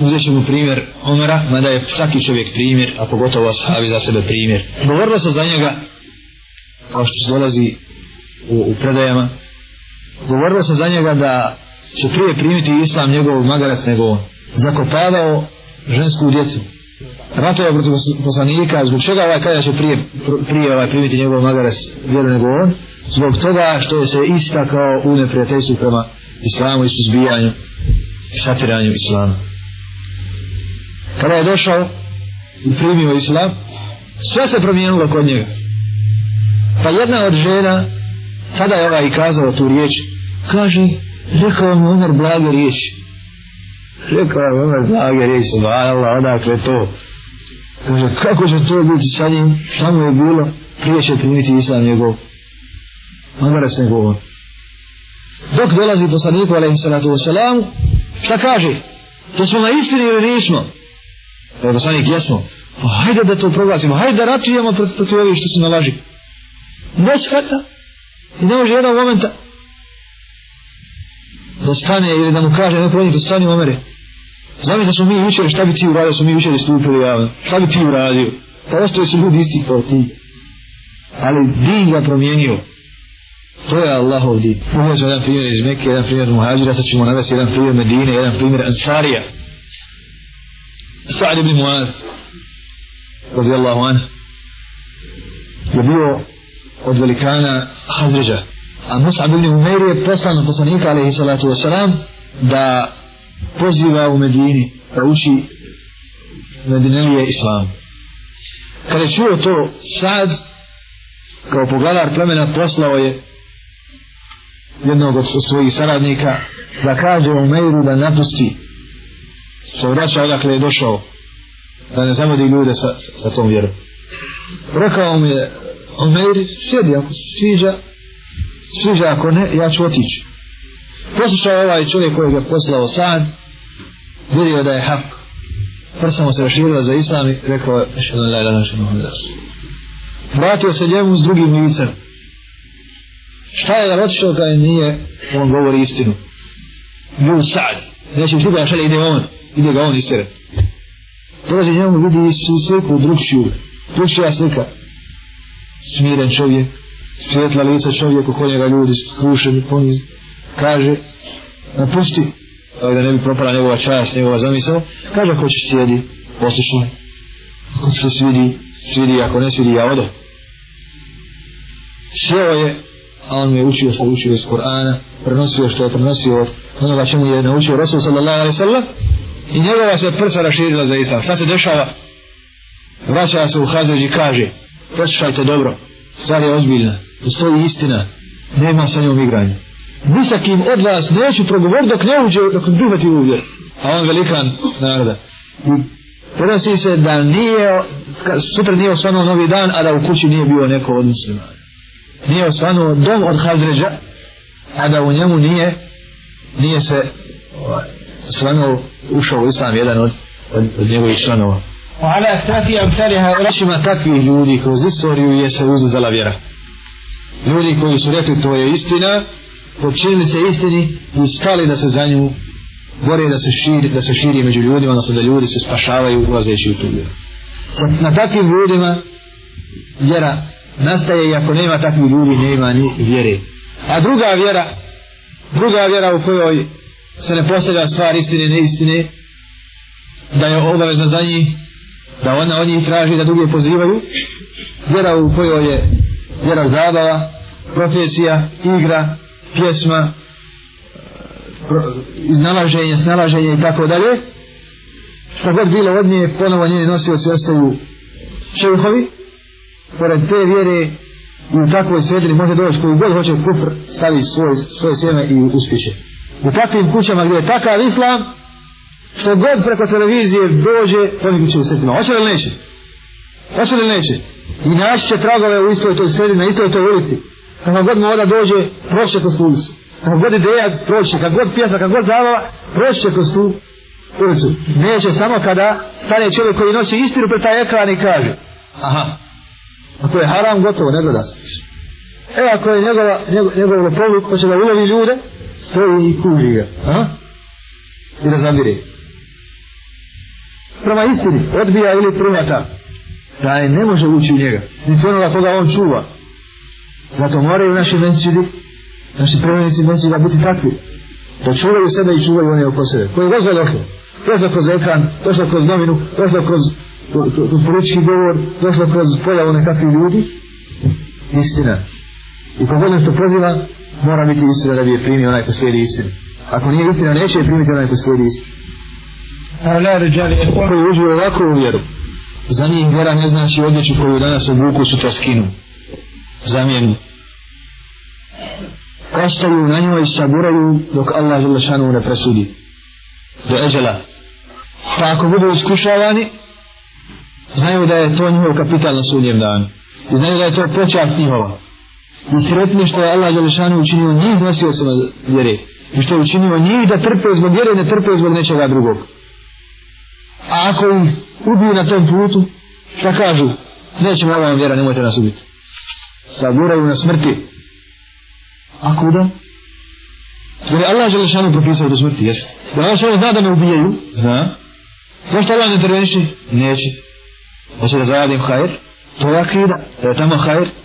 uzet ćemo primjer Omera, mada je svaki čovjek primjer, a pogotovo Ashabi za sebe primjer. Govorilo se za njega, kao što se dolazi u, u predajama, govorilo se za njega da će prije primiti islam njegov magarac nego on. Zakopavao žensku djecu. Rato je protiv poslanika, zbog čega ovaj kada će prije, prije ovaj primiti njegov magarac vjeru nego on? Zbog toga što je se istakao u neprijateljstvu prema islamu i suzbijanju i satiranju islamu kada je došao i primio islam sve se promijenilo kod njega pa jedna od žena tada je ovaj kazao tu riječ kaže rekao mi Omer blage riječi rekao mi Omer blage riječi vajala odakle to kaže kako će to biti sa njim šta mu je bilo prije će primiti islam njegov Omer se govor dok dolazi poslaniku alaihissalatu wasalam šta kaže to smo na istini ili nismo Poslanik, jesmo. Pa hajde da to proglasimo, hajde da ratujemo protiv proti ovih što su na laži. Ne shvata. I ne može jednog momenta da stane ili da mu kaže, ne prodnik, da stane u omere. Zamiš da smo mi učeli, šta bi ti uradio, smo mi učeli stupili javno. Šta bi ti uradio? Pa ostaje su ljudi isti kao ti. Ali din ga promijenio. To je Allahov din. Uvijek smo jedan primjer iz Mekke, jedan primjer Muhađira, sad ćemo navesti jedan primjer Medine, jedan primjer Ansarija. Sa'd ibn Mu'ad radijallahu an je bio od velikana Hazređa a Mus'ab ibn Umair je poslan od poslanika alaihi salatu wasalam da poziva u Medini da uči Medinelije Islam kada je čuo to Sa'd kao pogledar plemena poslao je jednog od svojih saradnika da kaže Umairu da napusti se vraća odakle je došao da ne zavodi ljude sa, sa tom vjerom. Rekao mi je, Omer, sjedi ako se sviđa, sviđa ako ne, ja ću otići. Poslušao ovaj čovjek kojeg je poslao sad, vidio da je hak. Prsa mu se raširila za islam i rekao je, ešte da je današnje mohne Vratio se njemu s drugim licem. Šta je da otišao kada nije, on govori istinu. Ljud sad, nećeš nikada šalje ide on. Ovaj i da ga on istere. Prolazi njemu vidi Isusu sliku drugšiju, drugšija slika. Smiren čovjek, svjetla lica čovjek u kojega ljudi skrušeni poniz. Kaže, napusti, ovaj da ne bi propala njegova čast, njegova zamisla. Kaže, ako ćeš sjedi, poslušno. Ako se svidi, svidi, ako ne svidi, ja odo. Sjeo je, a on mi je učio što učio iz Korana, prenosio što je prenosio od onoga čemu je naučio Rasul sallallahu alaihi sallam, I njegova se prsa raširila za islam. Šta se dešava? Vraća se u Hazređ i kaže, počešajte dobro, zar je ozbiljna, postoji istina, nema sa njom igranja. Nisakim od vas neću progovor dok ne uđe, dok ne prihvati u uvjer. A on velikan naroda. I prenosi se da nije, sutra nije osvanuo novi dan, a da u kući nije bio neko od muslima. Nije osvanuo dom od Hazređa, a da u njemu nije, nije se svojno ušao u islam jedan od, od, od njegovih članova. وعلى أثاثي أمثالها ورشما تكوي لودي كوز إستوريو يسعوز زلا فيرا لودي كوي سريك توي إستنا وبشير من سيستني يستالي دس زانيو بوري دس الشير دس الشير يمجو لودي ونص دا لودي سيسباشاوا يوازي شير تولي فنا تكوي لودي ما فيرا نستي يكون نيما تكوي لودي نيما ني فيري أدروغا فيرا أدروغا فيرا وكوي se ne postavlja stvar istine i neistine, da je obavezna za njih, da ona od njih traži da druge pozivaju, vjera u kojoj je vjera zabava, profesija, igra, pjesma, iznalaženje, snalaženje i tako dalje, što god bilo od nje, ponovo njeni nosioci ostaju čehovi, pored te vjere i u takvoj sredini može doći koji god hoće kufr stavi svoje, svoje sjeme i uspiše u takvim kućama gdje je takav islam, što god preko televizije dođe, oni će u srpima. Hoće li neće? Hoće li neće? I naći će tragove u istoj toj sredini, na istoj toj ulici. Kako god mora dođe, proće kroz tu ulicu. Kako god ideja, proće. Kako god pjesa, kako god zabava, proće kroz tu ulicu. Neće samo kada stane čovjek koji nosi istinu pre taj ekran i kaže. Aha. Ako je haram, gotovo, ne gleda se. E, ako je njegova, njegov, njegov lopovi, hoće da ulovi ljude, stoji i kuži ga. A? I razabire. Prema istini, odbija ili prunata. Da je ne može ući u njega. Ni to onoga koga on čuva. Zato moraju naši mesičidi, naši prvenici mesičida biti takvi. Da čuvaju sebe i čuvaju one oko sebe. Koji dozvali okre. Došlo kroz ekran, došlo kroz novinu, došlo kroz politički govor, došlo kroz pojavu nekakvih ljudi. Istina. I kogod nešto proziva, mora biti istina da bi je primio onaj ko slijedi istinu. Ako nije istina, neće je primiti onaj ko slijedi istinu. Ako je uđe ovako u vjeru, za njih vjera ne znači odjeću koju danas obuku sutra skinu. Zamijenu. Ostaju na njoj i saburaju dok Allah žele šanu ne presudi. Do eđela. Pa ako budu iskušavani, znaju da je to njihov kapital na sudnjem danu. I znaju da je to počast njihova i sretni što je Allah Đelešanu učinio njih nosio se na vjere i što je učinio njih da trpe zbog vjere ne trpe zbog nečega drugog a ako ih ubiju na tom putu šta kažu nećemo ovaj vjera nemojte nas ubiti saguraju na smrti a kuda jer je Allah Đelešanu propisao do smrti jesu da Allah Đelešanu zna da me ubijaju zna zašto Allah ne interveniši neće Hoće da zaradim hajr? To je akida, to je tamo hajr,